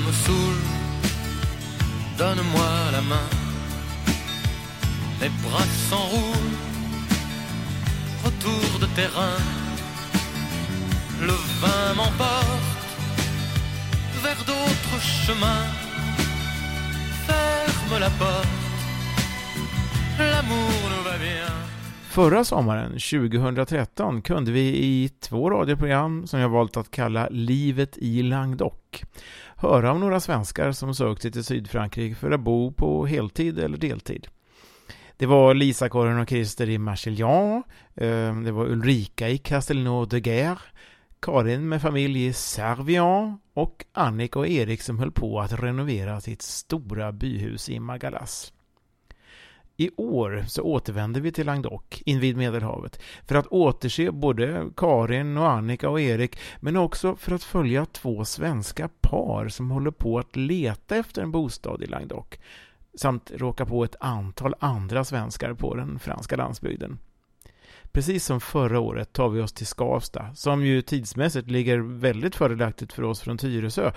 me saoule. Donne-moi la main, mes bras s'enroulent. Retour de terrain, le vin m'emporte vers d'autres chemins. Ferme la porte, l'amour nous va bien. Förra sommaren, 2013, kunde vi i två radioprogram som jag valt att kalla Livet i Languedoc höra om några svenskar som sökt sig till Sydfrankrike för att bo på heltid eller deltid. Det var Lisa, Karin och Christer i Marchillan, eh, det var Ulrika i Castelnau de Guerre, Karin med familj i Servian och Annika och Erik som höll på att renovera sitt stora byhus i Magalas. I år så återvänder vi till Languedoc invid Medelhavet för att återse både Karin och Annika och Erik men också för att följa två svenska par som håller på att leta efter en bostad i Languedoc samt råka på ett antal andra svenskar på den franska landsbygden. Precis som förra året tar vi oss till Skavsta, som ju tidsmässigt ligger väldigt fördelaktigt för oss från Tyresö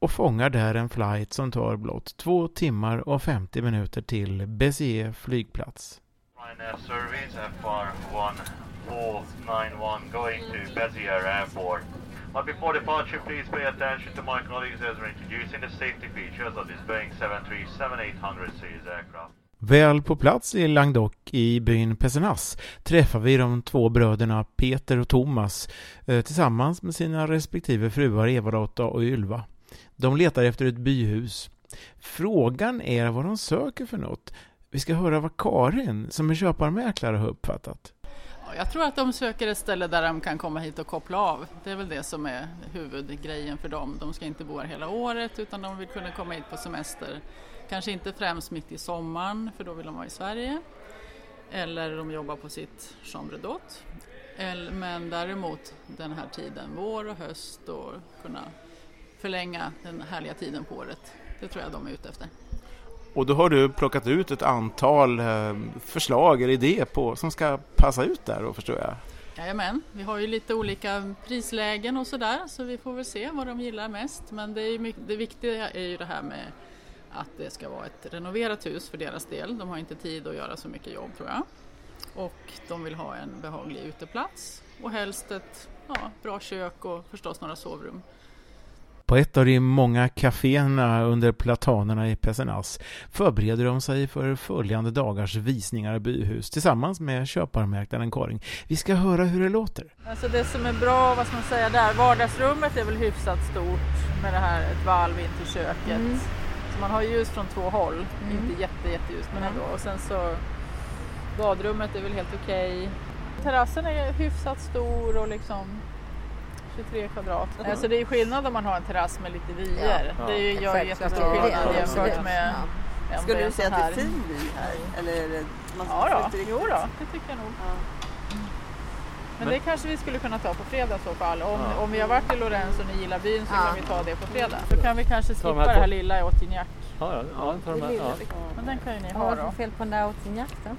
och fångar där en flight som tar blott två timmar och 50 minuter till Béziers flygplats. Ryanair service FR1491 going to Bezier Airport. But before departure, please pay attention to my colleagues as we're introducing the safety features of this Boeing 737-800 series aircraft. Väl på plats i Languedoc i byn Pesenas träffar vi de två bröderna Peter och Thomas eh, tillsammans med sina respektive fruar Eva-Lotta och Ylva. De letar efter ett byhus. Frågan är vad de söker för något. Vi ska höra vad Karin, som är köparmäklare, har uppfattat. Jag tror att de söker ett ställe där de kan komma hit och koppla av. Det är väl det som är huvudgrejen för dem. De ska inte bo här hela året utan de vill kunna komma hit på semester. Kanske inte främst mitt i sommaren för då vill de vara i Sverige. Eller de jobbar på sitt chambre d'hôte. Men däremot den här tiden, vår och höst och kunna förlänga den härliga tiden på året. Det tror jag de är ute efter. Och då har du plockat ut ett antal eh, förslag eller idéer på, som ska passa ut där då förstår jag? Jajamän, vi har ju lite olika prislägen och sådär så vi får väl se vad de gillar mest. Men det, är mycket, det viktiga är ju det här med att det ska vara ett renoverat hus för deras del. De har inte tid att göra så mycket jobb tror jag. Och de vill ha en behaglig uteplats och helst ett ja, bra kök och förstås några sovrum. På ett av de många kaféerna under platanerna i Pesenas förbereder de sig för följande dagars visningar av byhus tillsammans med köparmäklaren Karin. Vi ska höra hur det låter. Alltså det som är bra, vad ska man säga där, vardagsrummet är väl hyfsat stort med det här ett valv in till köket. Mm. Så man har ljus från två håll, mm. inte jätte, jätteljus men ändå. Och sen så badrummet är väl helt okej. Okay. Terrassen är hyfsat stor och liksom 23 kvadrat. Mm. Alltså det är skillnad om man har en terrass med lite vyer. Ja. Det gör ju jättestor skillnad jämfört med ja. Skulle du säga att det är fin vy här? Eller är det, man ja då, jo då, det tycker jag nog. Ja. Men det kanske vi skulle kunna ta på fredag i så fall. Om, ja. om vi har varit i Lorenz och ni gillar byn så kan vi ta det på fredag. Då kan vi kanske skippa de här det här lilla i Autignac. Ja, ja, ja, ta de här. Ja. Men den kan ju ni ha då. Vad är det för fel på den där Autignac då?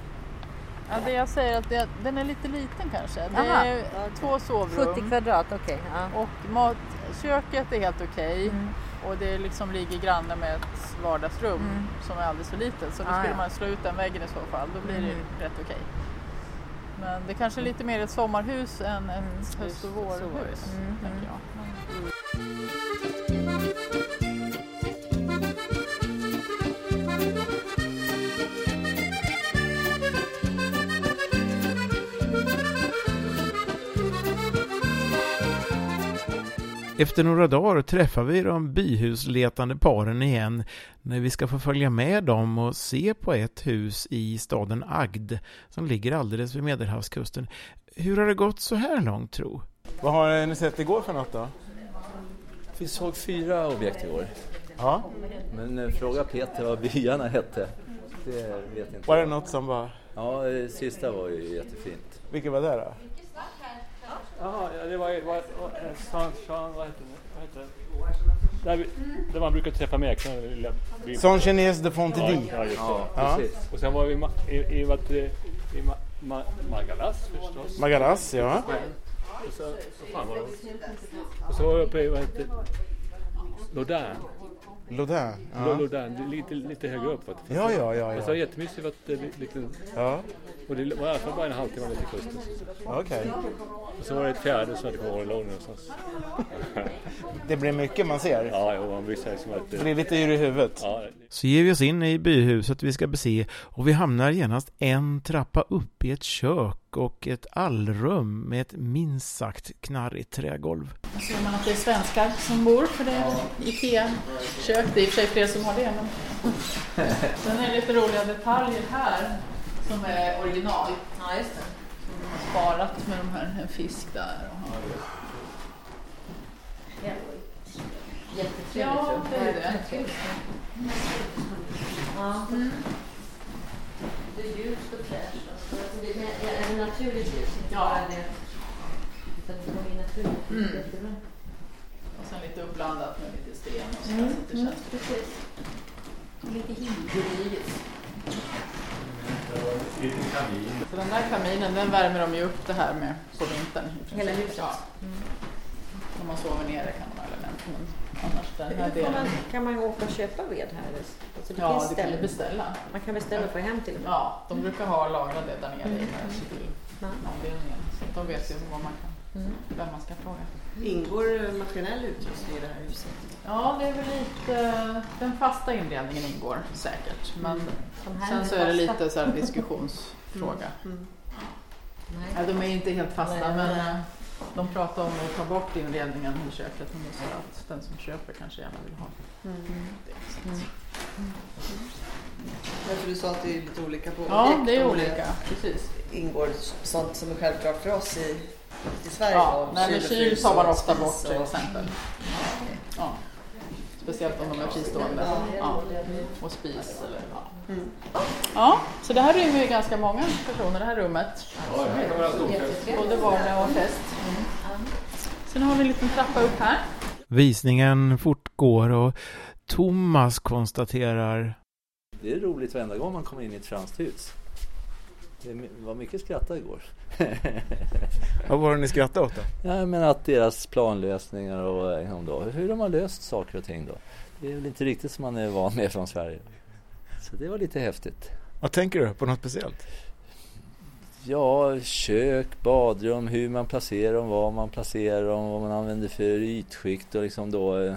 Ja, det jag säger att det, den är lite liten kanske. Det Aha, är okay. två sovrum. 70 kvadrat, okej. Okay, ja. Och mat, köket är helt okej. Okay. Mm. Och det liksom ligger granne med ett vardagsrum mm. som är alldeles för litet. Så då ah, skulle ja. man slå ut den väggen i så fall. Då blir mm. det rätt okej. Men det kanske är lite mer ett sommarhus än ett mm. höst och vårhus. Mm. Tänker jag. Efter några dagar träffar vi de byhusletande paren igen när vi ska få följa med dem och se på ett hus i staden Agd som ligger alldeles vid Medelhavskusten. Hur har det gått så här långt tro? Vad har ni sett igår för något då? Vi såg fyra objekt igår. Ja. Men eh, fråga Peter vad byarna hette. Det vet inte. Var det något som var... Ja, det sista var ju jättefint. Vilket var det då? Jaha, ja, det var ju... Vad, Jean, vad heter det? Där, man brukar träffa mäklare. Saint-Genès de Fontedy. Ja, ja, ja. Och sen var vi i, i, i, i Ma, Ma, Magalas förstås. Magalas, ja. Och så, så fan var det. Och så var vi uppe i, vad heter Laudin. Lodin? Ja. Lodin, lite, lite högre upp. vet du. Ja, ja, ja, Men så var det jättemysigt det är lite, ja. och det var i alla fall bara en halvtimme ner till kusten. Okej. Och så var det ett fjärde som det låg någonstans. Det blir mycket man ser. Ja, jo, man blir så här som att... Det blir lite yr i huvudet. Ja, Så ger vi oss in i byhuset vi ska bese och vi hamnar genast en trappa upp i ett kök och ett allrum med ett minst sagt knarrigt trägolv. Då ser man att det är svenskar som bor för det är IKEA-kök. Det är i och för sig fler som har det. Men... Sen är det lite roliga detaljer här som är original. Ja, just det. De har sparat med de här, en fisk där. Och... Jättetrevligt Ja, rum. det är det. Ja. Det är ljust och fräscht. Alltså, det är naturligt ljus, inte Ja. bara det. Det kommer in naturligt. Mm. Jättebra. och sen lite uppblandat med lite sten och så. Mm, så det mm, känns precis. Lite himgediget. Så den där kaminen den värmer de ju upp det här med på vintern. i. Hela huset. Ja. Om man sover nere kan man ha element. Men annars den här delen. man, kan man åka och köpa ved här? Alltså, det Ja, finns du kan ju ställen. beställa. Man kan beställa och få hem till och med. Ja, de brukar ha lagrat det där nere i Ja. avdelningen. Så de vet ju vad man kan, Mm. vem man ska fråga. Ingår maskinell utrustning i det här huset? Ja, det är väl lite, den fasta inredningen ingår säkert. Men här sen så är det lite så här diskussionsfråga. Mm. Nej. Ja, de är inte helt fasta Nej, men nej. eh, de pratar om att ta bort inredningen i köket. Men det är så att den som köper kanske gärna vill ha Mm. det. Därför du sa att det är lite olika på Ja, objekt, det är olika. Precis. ingår sånt som är självklart för oss i, i Sverige. Ja, då, nej, men kyl tar man ofta bort till exempel. Ja. Speciellt om de är fristående. Ja. Och spis. Eller, ja. Mm. ja, så det här rymmer ju ganska många personer, det här rummet. Både vardag och fest. Sen har vi en liten trappa upp här. Visningen fortgår och Thomas konstaterar Det är roligt varenda gång man kommer in i ett franskt hus. Det var mycket skratta igår. Vad var det ni skrattade åt då? Ja, men att deras planlösningar och eh, då, hur de har löst saker och ting då. Det är väl inte riktigt som man är van med från Sverige. Så det var lite häftigt. Vad tänker du på något speciellt? Ja, kök, badrum, hur man placerar dem, var man placerar dem, vad man använder för ytskikt och liksom då eh,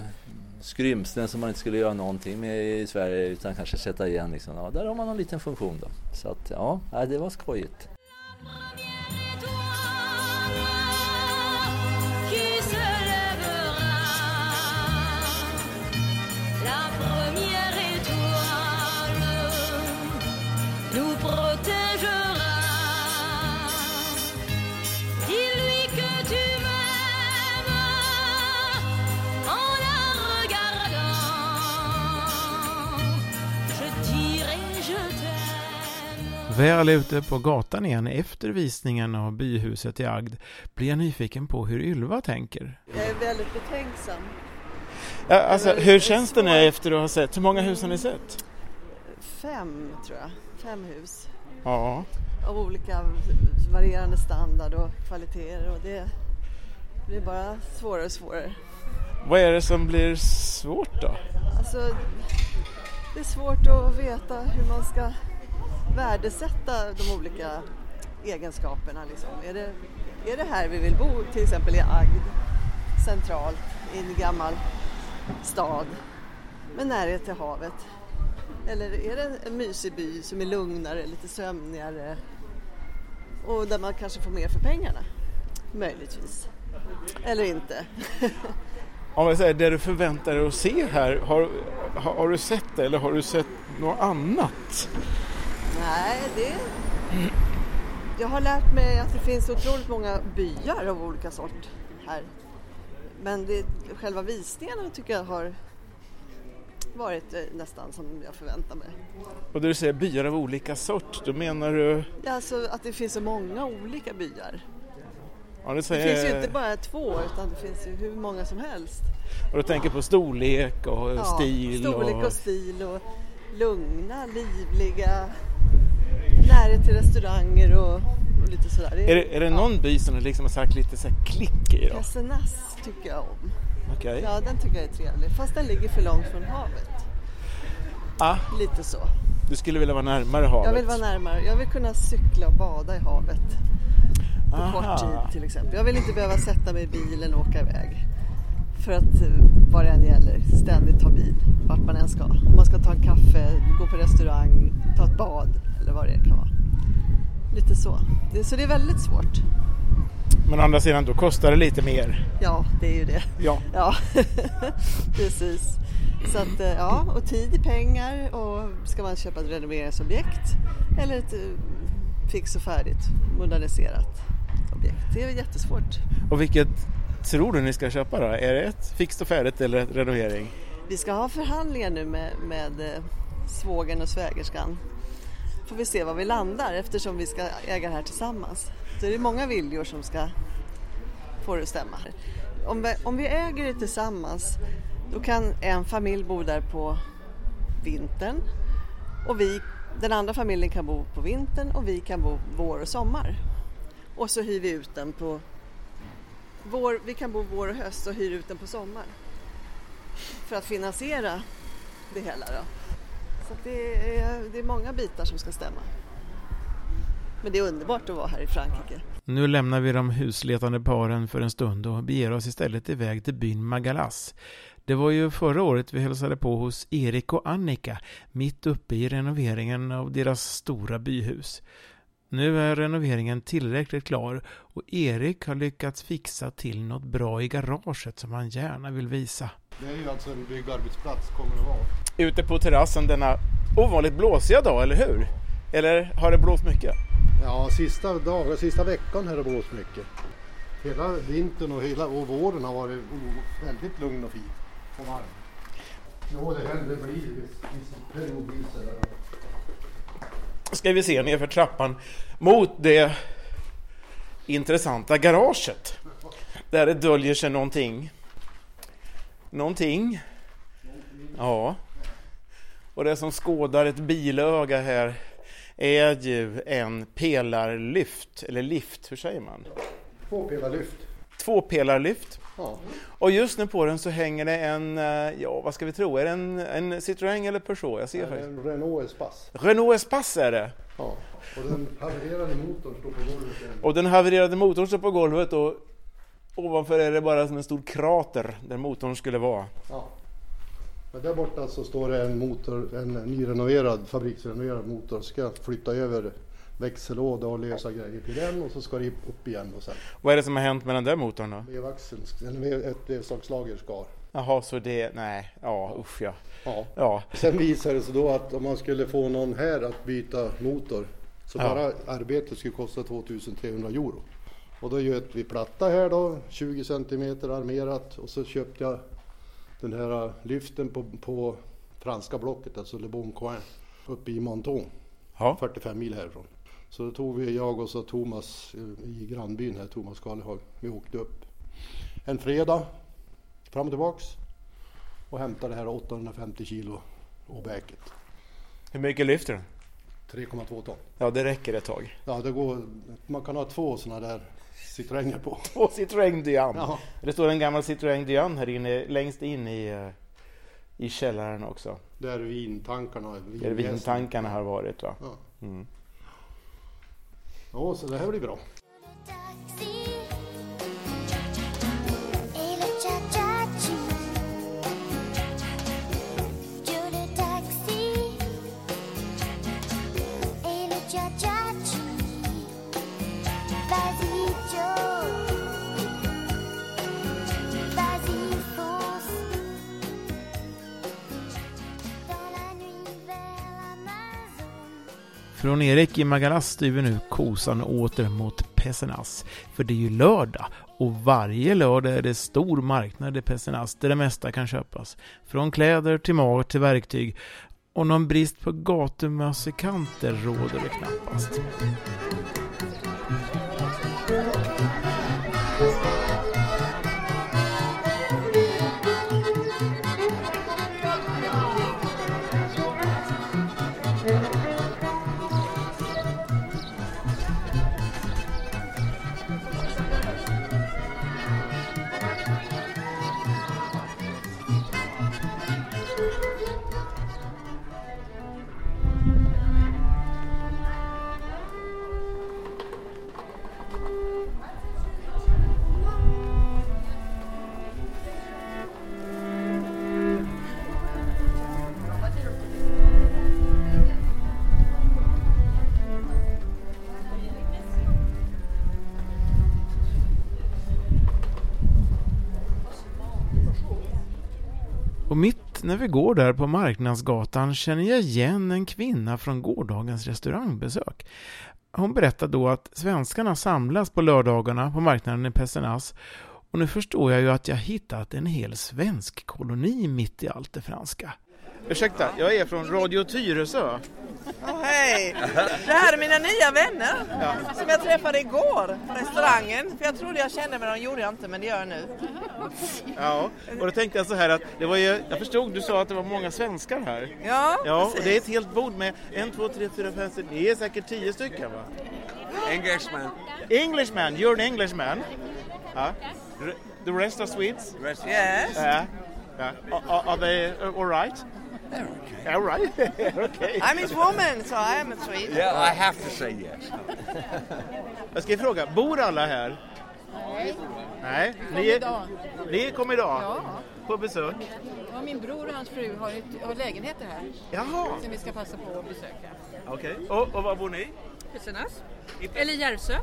skrymslen som man inte skulle göra någonting med i Sverige utan kanske sätta igen liksom. Ja, där har man en liten funktion då. Så att ja, det var skojigt. nous. Väl ute på gatan igen efter visningen av byhuset i Agd blir jag nyfiken på hur Ylva tänker. Jag är väldigt betänksam. Ja, alltså, hur känns det nu efter att ha sett? Hur många hus har ni sett? Fem, tror jag. Fem hus. Ja. Av olika varierande standard och kvaliteter. Och det blir bara svårare och svårare. Vad är det som blir svårt då? Alltså, det är svårt att veta hur man ska värdesätta de olika egenskaperna. Liksom. Är, det, är det här vi vill bo, till exempel i Agd, centralt, i en gammal stad med närhet till havet? Eller är det en mysig by som är lugnare, lite sömnigare och där man kanske får mer för pengarna? Möjligtvis. Eller inte. Om jag säger det du förväntar dig att se här, har, har, har du sett det eller har du sett något annat? Nej, det... Jag har lärt mig att det finns otroligt många byar av olika sort här. Men det, själva visningarna tycker jag har varit eh, nästan som jag förväntar mig. Och när du säger byar av olika sort, då menar du? Ja, Alltså att det finns så många olika byar. Ja, Det säger, finns ju inte bara två utan det finns ju hur många som helst. Och du tänker på storlek och Ja, stil? Storlek och... och stil och lugna, livliga, närhet till restauranger och, och lite sådär. Är det, är det någon by som du liksom har sagt lite så klick i då? Casenas tycker jag om. Okej. Ja, den tycker jag är trevlig. Fast den ligger för långt från havet. Ah, Lite så. du skulle vilja vara närmare havet? Jag vill vara närmare. Jag vill kunna cykla och bada i havet. På Aha. kort tid till exempel. Jag vill inte behöva sätta mig i bilen och åka iväg. För att eh, vad det än gäller, ständigt ta bil. Vart man än ska. Om man ska ta en kaffe, gå på restaurang, ta ett bad eller vad det kan vara. Lite så. Det, så det är väldigt svårt. Men å andra sidan, då kostar det lite mer. Ja, det är ju det. Ja. Ja, precis. Så att, eh, ja, och tid är pengar och ska man köpa ett renoveringsobjekt eller ett eh, fix och färdigt moderniserat objekt. Det är jättesvårt. Och vilket tror du ni ska köpa då? Är det ett fixt och färdigt eller ett renovering? Vi ska ha förhandlingar nu med, med eh, svågern och svägerskan. Får vi se var vi landar eftersom vi ska äga det här tillsammans. Så det är många viljor som ska få det att stämma. Om vi, om vi äger det tillsammans då kan en familj bo där på vintern och vi, den andra familjen kan bo på vintern och vi kan bo vår och sommar. Och så hyr vi ut den på vår, vi kan bo vår och höst och hyr ut den på sommar för att finansiera det hela. Då. Så det, är, det är många bitar som ska stämma. Men det är underbart att vara här i Frankrike. Nu lämnar vi de husletande paren för en stund och beger oss istället iväg till byn Magalas. Det var ju förra året vi hälsade på hos Erik och Annika mitt uppe i renoveringen av deras stora byhus. Nu är renoveringen tillräckligt klar och Erik har lyckats fixa till något bra i garaget som han gärna vill visa. Det är ju alltså en byggarbetsplats kommer det vara. Ute på terrassen denna ovanligt blåsiga dag, eller hur? Eller har det blåst mycket? Ja, sista dagen, sista veckan har det blåst mycket. Hela vintern och, hela, och våren har varit väldigt lugn och fin och varm. Jo, det händer blir vissa periodvis. Ska vi se nerför trappan mot det intressanta garaget. Där det döljer sig någonting. Någonting. Ja. Och det som skådar ett bilöga här är ju en pelarlyft, eller lift, hur säger man? Tvåpelarlyft. Tvåpelarlyft. Ja. Och just nu på den så hänger det en, eh, ja vad ska vi tro, är det en, en Citroën eller Peugeot? Jag ser är faktiskt. en Renault Espace. Renault Espace är det. Ja. Och den havererade motorn står på golvet. igen. Och den havererade motorn står på golvet och ovanför är det bara som en stor krater där motorn skulle vara. Ja. Men där borta så står det en motor, en nyrenoverad, fabriksrenoverad motor. Ska flytta över växellåda och lösa grejer till den och så ska det upp igen och sen. Vad är det som har hänt med den där motorn då? Vevaxeln, ett vevstagslager skar. Jaha, så det, nej, ja usch ja. Ja. Ja, Sen visade det sig då att om man skulle få någon här att byta motor så Ja. bara arbetet skulle kosta 2300 euro. Och då göt vi platta här då, 20 centimeter armerat och så köpte jag den här lyften på, på franska blocket, alltså Le Bon Coin, uppe i Monton, ja. 45 mil härifrån. Så då tog vi, jag och så Thomas eh, i grannbyn här, Thomas Karlehag, vi åkte upp en fredag fram och tillbaks och hämtade det här 850 kilo åbäket. Hur mycket lyfter den? 3,2 ton. Ja, det räcker ett tag. Ja, det går, man kan ha två sådana där Citroënger på. Två Citroën Diane. Ja. Det står en gammal Citroën Diane här inne, längst in i, eh, i källaren också. Där vintankarna, Där vintankarna har varit va? Ja. Mm ja, så det här blir bra. Från Erik i Magalas styr vi nu kosan åter mot Pessenas. För det är ju lördag och varje lördag är det stor marknad i Pessenas där det mesta kan köpas. Från kläder till mat till verktyg. Och någon brist på gatumusikanter råder det knappast. När vi går där på Marknadsgatan känner jag igen en kvinna från gårdagens restaurangbesök. Hon berättade då att svenskarna samlas på lördagarna på marknaden i Pessenas och nu förstår jag ju att jag hittat en hel svensk koloni mitt i allt det franska. Ursäkta, jag är från Radio Tyresö. Åh, hej! Det här är mina nya vänner som jag träffade igår på restaurangen. För jag trodde jag kände men de gjorde jag inte, men det gör jag nu. Ja, och då tänkte jag så här att det var ju, jag förstod du sa att det var många svenskar här. Ja, Ja, och precis. det är ett helt bord med en, två, tre, fyra, fem, sex, det är säkert tio stycken va? Englishman. Englishman, you're an Englishman. Ja. The rest are Swedes? Yes. Ja. Ja. Are, are they all right? They're okay. All right. okay. I'm his woman, so I am a Swede. Yeah, I have to say yes. Jag ska fråga, bor alla här? Nej, Nej, kom ni, idag. ni kom idag Ja. på besök. Ja, min bror och hans fru har, ett, har lägenheter här. Jaha. Som vi ska passa på att besöka. Okej, och, och var bor ni? Pesenas. Eller Järvsö.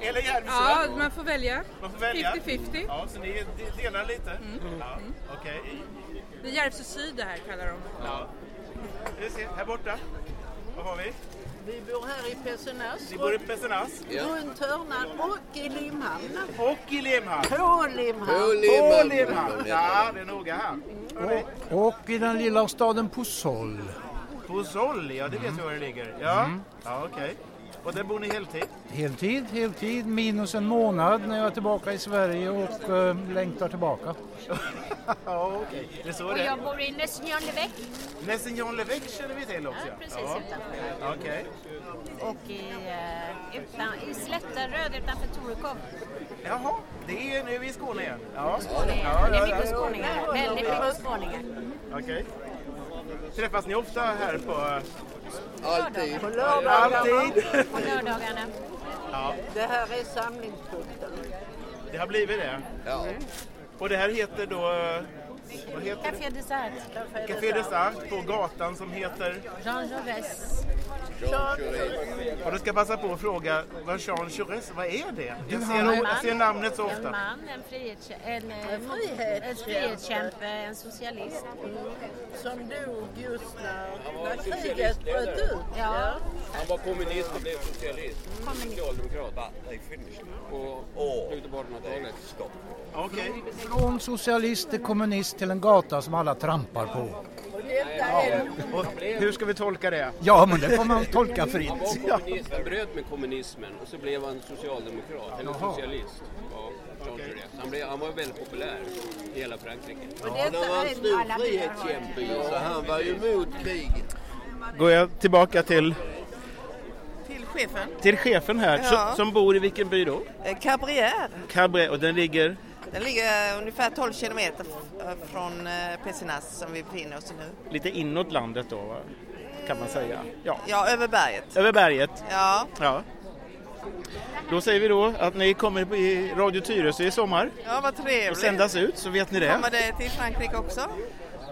Eller Järvsö? Ja, man får välja. Man får välja? 50-50. Ja, så ni de- delar lite? Ja, okej. Det är Järvsö syd det här kallar de. Ja. Vi ser, här borta. Vad har vi? Vi bor här i bor Pessenas? Runt hörnan och i Limhamn. Och i Limhamn. På Limhamn. På Limhamn. Ja, det är noga här. Hörrni. Och i den lilla staden Pusol. Pozol, ja det vet vi var det ligger. Ja, Mm. ja okej. Och där bor ni heltid? Heltid, heltid, minus en månad när jag är tillbaka i Sverige och eh, längtar tillbaka. ja, okej. Det är så Och det är. jag bor i Nessignon-le-Vec. Nessignon-le-Vec känner vi till också. Ja, precis utanför. Okej. Och i, uh, utan, i Slätteröd utanför Torekov. Jaha, det är, nu är vi i Skåne igen. Ja, Skåne igen. Ja, det är ja, mycket ja. skåningar. Väldigt mycket skåningar. Okej. Träffas ni ofta här på... Alltid. På Alltid. På lördagarna. Ja, Det här är samlingspunkten. det har blivit det. Ja. Och det här heter då... Vad heter? Café Dessert. Café Dessert på gatan som heter... Jean Jaurès. Och då ska jag passa på att fråga vad Jean Jaurès, vad är det? Jag En ser, man. jag ser namnet så En ofta. man, en, frihets, en, eh, En frihetskämpe. en frihetskämpe, en socialist. Som dog just när, när kriget bröt ut. Ja. Han var kommunist och blev socialist. Socialdemokrat. På slutet på 1800-talet. Okej. Från socialist till kommunist till en gata som alla trampar på. Och hur ska vi tolka det? Ja, men det får man tolka fritt. Han var kommunist, han bröt med kommunismen och så blev han socialdemokrat, eller Jaha. socialist. Ja, Jaurès. han, blev, han var väldigt populär i hela Frankrike. Ja, det var en stor frihetskämpe så han var ju emot kriget. Går jag tillbaka till, Till chefen. till chefen här, Ja. som, som bor i vilken by då? Eh, Cabrière. Cabré, och den ligger... Den ligger ungefär 12 kilometer f- från eh, Pesinas som vi befinner oss i nu. lite inåt landet då, kan man säga. Ja. Ja, över berget. Över berget. Ja. ja. Då säger vi då att ni kommer i Radio Tyresö i sommar Ja, vad trevligt. och sändas ut, så vet ni det. Kommer det till Frankrike också?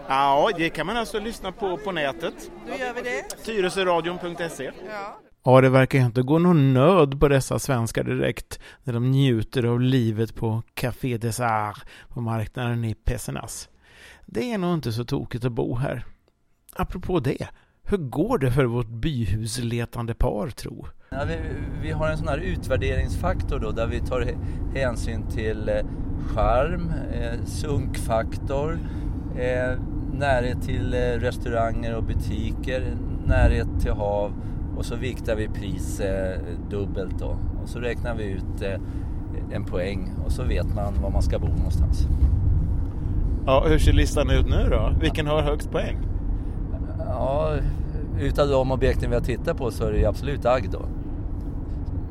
Ja, det kan man alltså lyssna på på nätet. Då gör vi det. Tyresöradion.se Ja. Ja, det verkar ju inte gå någon nöd på dessa svenskar direkt när de njuter av livet på Café des Arts på marknaden i Pessenas. Det är nog inte så tokigt att bo här. Apropå det, hur går det för vårt byhusletande par tro? Ja, vi, vi har en sån här utvärderingsfaktor då där vi tar hänsyn till eh, charm, eh, sunkfaktor, eh, närhet till eh, restauranger och butiker, närhet till hav och så viktar vi pris eh, dubbelt då. Och så räknar vi ut eh, en poäng och så vet man var man ska bo någonstans. Ja, hur ser listan ut nu då? Vilken har högst poäng? Ja, utav de objekten vi har tittat på så är det absolut Agg då.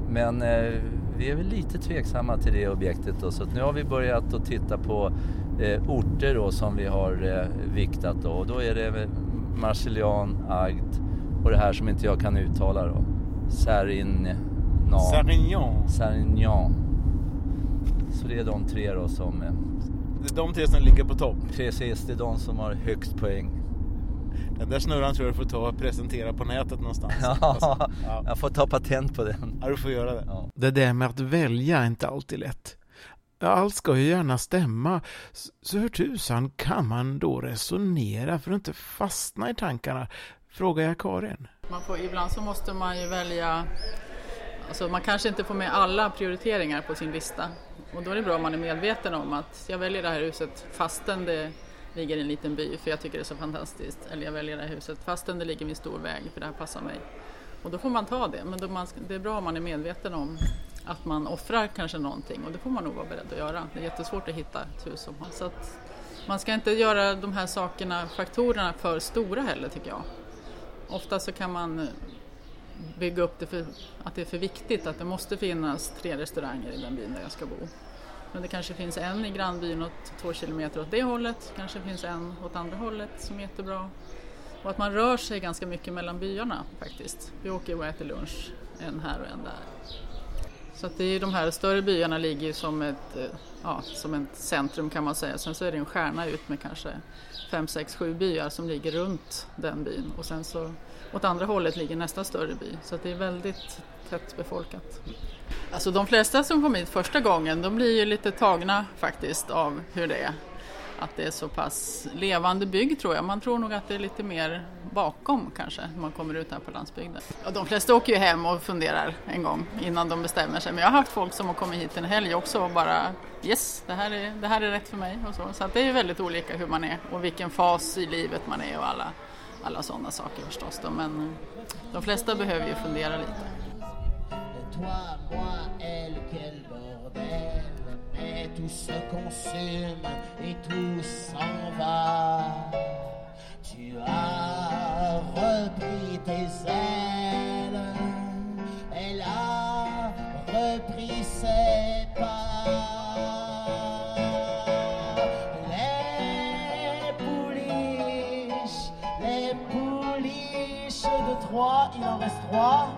Men eh, vi är väl lite tveksamma till det objektet då, så nu har vi börjat att titta på eh, orter då som vi har eh, viktat då. Och då är det väl Marcelian, Agd och det här som inte jag kan uttala då. Sarignan. Sarignan. Sarignan. Så det är de tre då som... Eh, Det är de tre som ligger på topp. Precis, det är de som har högst poäng. Den där snurran tror jag du får ta och presentera på nätet någonstans. Ja, jag får ta patent på den. Ja, du får göra det. Det där med att välja är inte alltid lätt. Ja, allt ska ju gärna stämma. Så hur tusan kan man då resonera för att inte fastna i tankarna? Frågar jag Karin. Man får, ibland så måste man ju välja, alltså man kanske inte får med alla prioriteringar på sin lista. Och då är det bra om man är medveten om att jag väljer det här huset fastän det ligger i en liten by för jag tycker det är så fantastiskt. Eller jag väljer det här huset fastän det ligger vid en stor väg för det här passar mig. Och då får man ta det, men då man, det är bra om man är medveten om att man offrar kanske någonting och det får man nog vara beredd att göra. Det är jättesvårt att hitta ett hus som har. Så man ska inte göra de här sakerna, faktorerna för stora heller tycker jag. Ofta så kan man eh, bygga upp det för att det är för viktigt att det måste finnas tre restauranger i den byn där jag ska bo. Men det kanske finns en i grannbyn åt två kilometer åt det hållet, kanske finns en åt andra hållet som är jättebra. Och att man rör sig ganska mycket mellan byarna faktiskt. Vi åker och äter lunch, en här och en där. Så att det är de här större byarna ligger ju som ett, eh, ja, som ett centrum kan man säga. Sen så är det en stjärna ut med kanske fem, sex, sju byar som ligger runt den byn. Och sen så åt andra hållet ligger nästa större by. Så att det är väldigt tätt befolkat. Alltså de flesta som kom hit första gången de blir ju lite tagna faktiskt av hur det är. Att det är så pass levande bygg tror jag. Man tror nog att det är lite mer bakom kanske när man kommer ut här på landsbygden. Och de flesta åker ju hem och funderar en gång innan de bestämmer sig. Men jag har haft folk som har kommit hit en helg också och bara yes, det här är, det här är rätt för mig. Och så så att det är väldigt olika hur man är och vilken fas i livet man är och alla, alla sådana saker förstås. Då. Men eh, de flesta behöver ju fundera lite. Tout se consume et tout s'en va. Tu as repris tes ailes. Elle a repris ses pas. Les pouliches, les pouliches de Troyes, il en reste trois.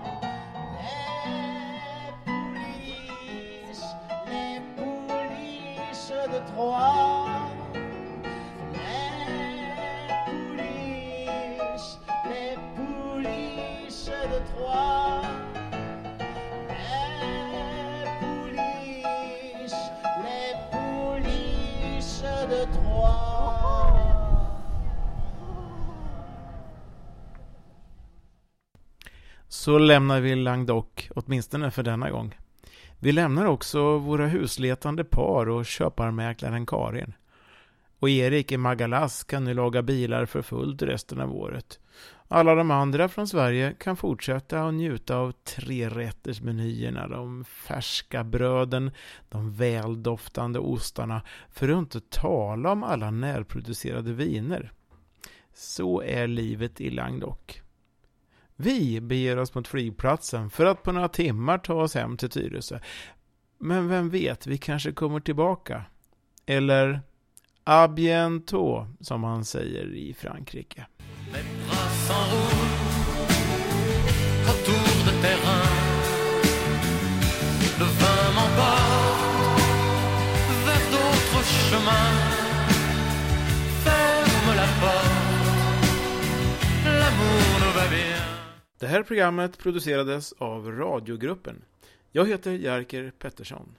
Så lämnar vi Languedoc, åtminstone för denna gång. Vi lämnar också våra husletande par och köparmäklaren Karin. Och Erik i Magalas kan nu laga bilar för fullt resten av året. Alla de andra från Sverige kan fortsätta att njuta av trerättersmenyerna, de färska bröden, de väldoftande ostarna, för att inte tala om alla närproducerade viner. Så är livet i Languedoc. Vi beger oss mot flygplatsen för att på några timmar ta oss hem till Tyresö. Men vem vet, vi kanske kommer tillbaka. Eller A bientôt, som han säger i Frankrike. Det här programmet producerades av Radiogruppen. Jag heter Jerker Pettersson.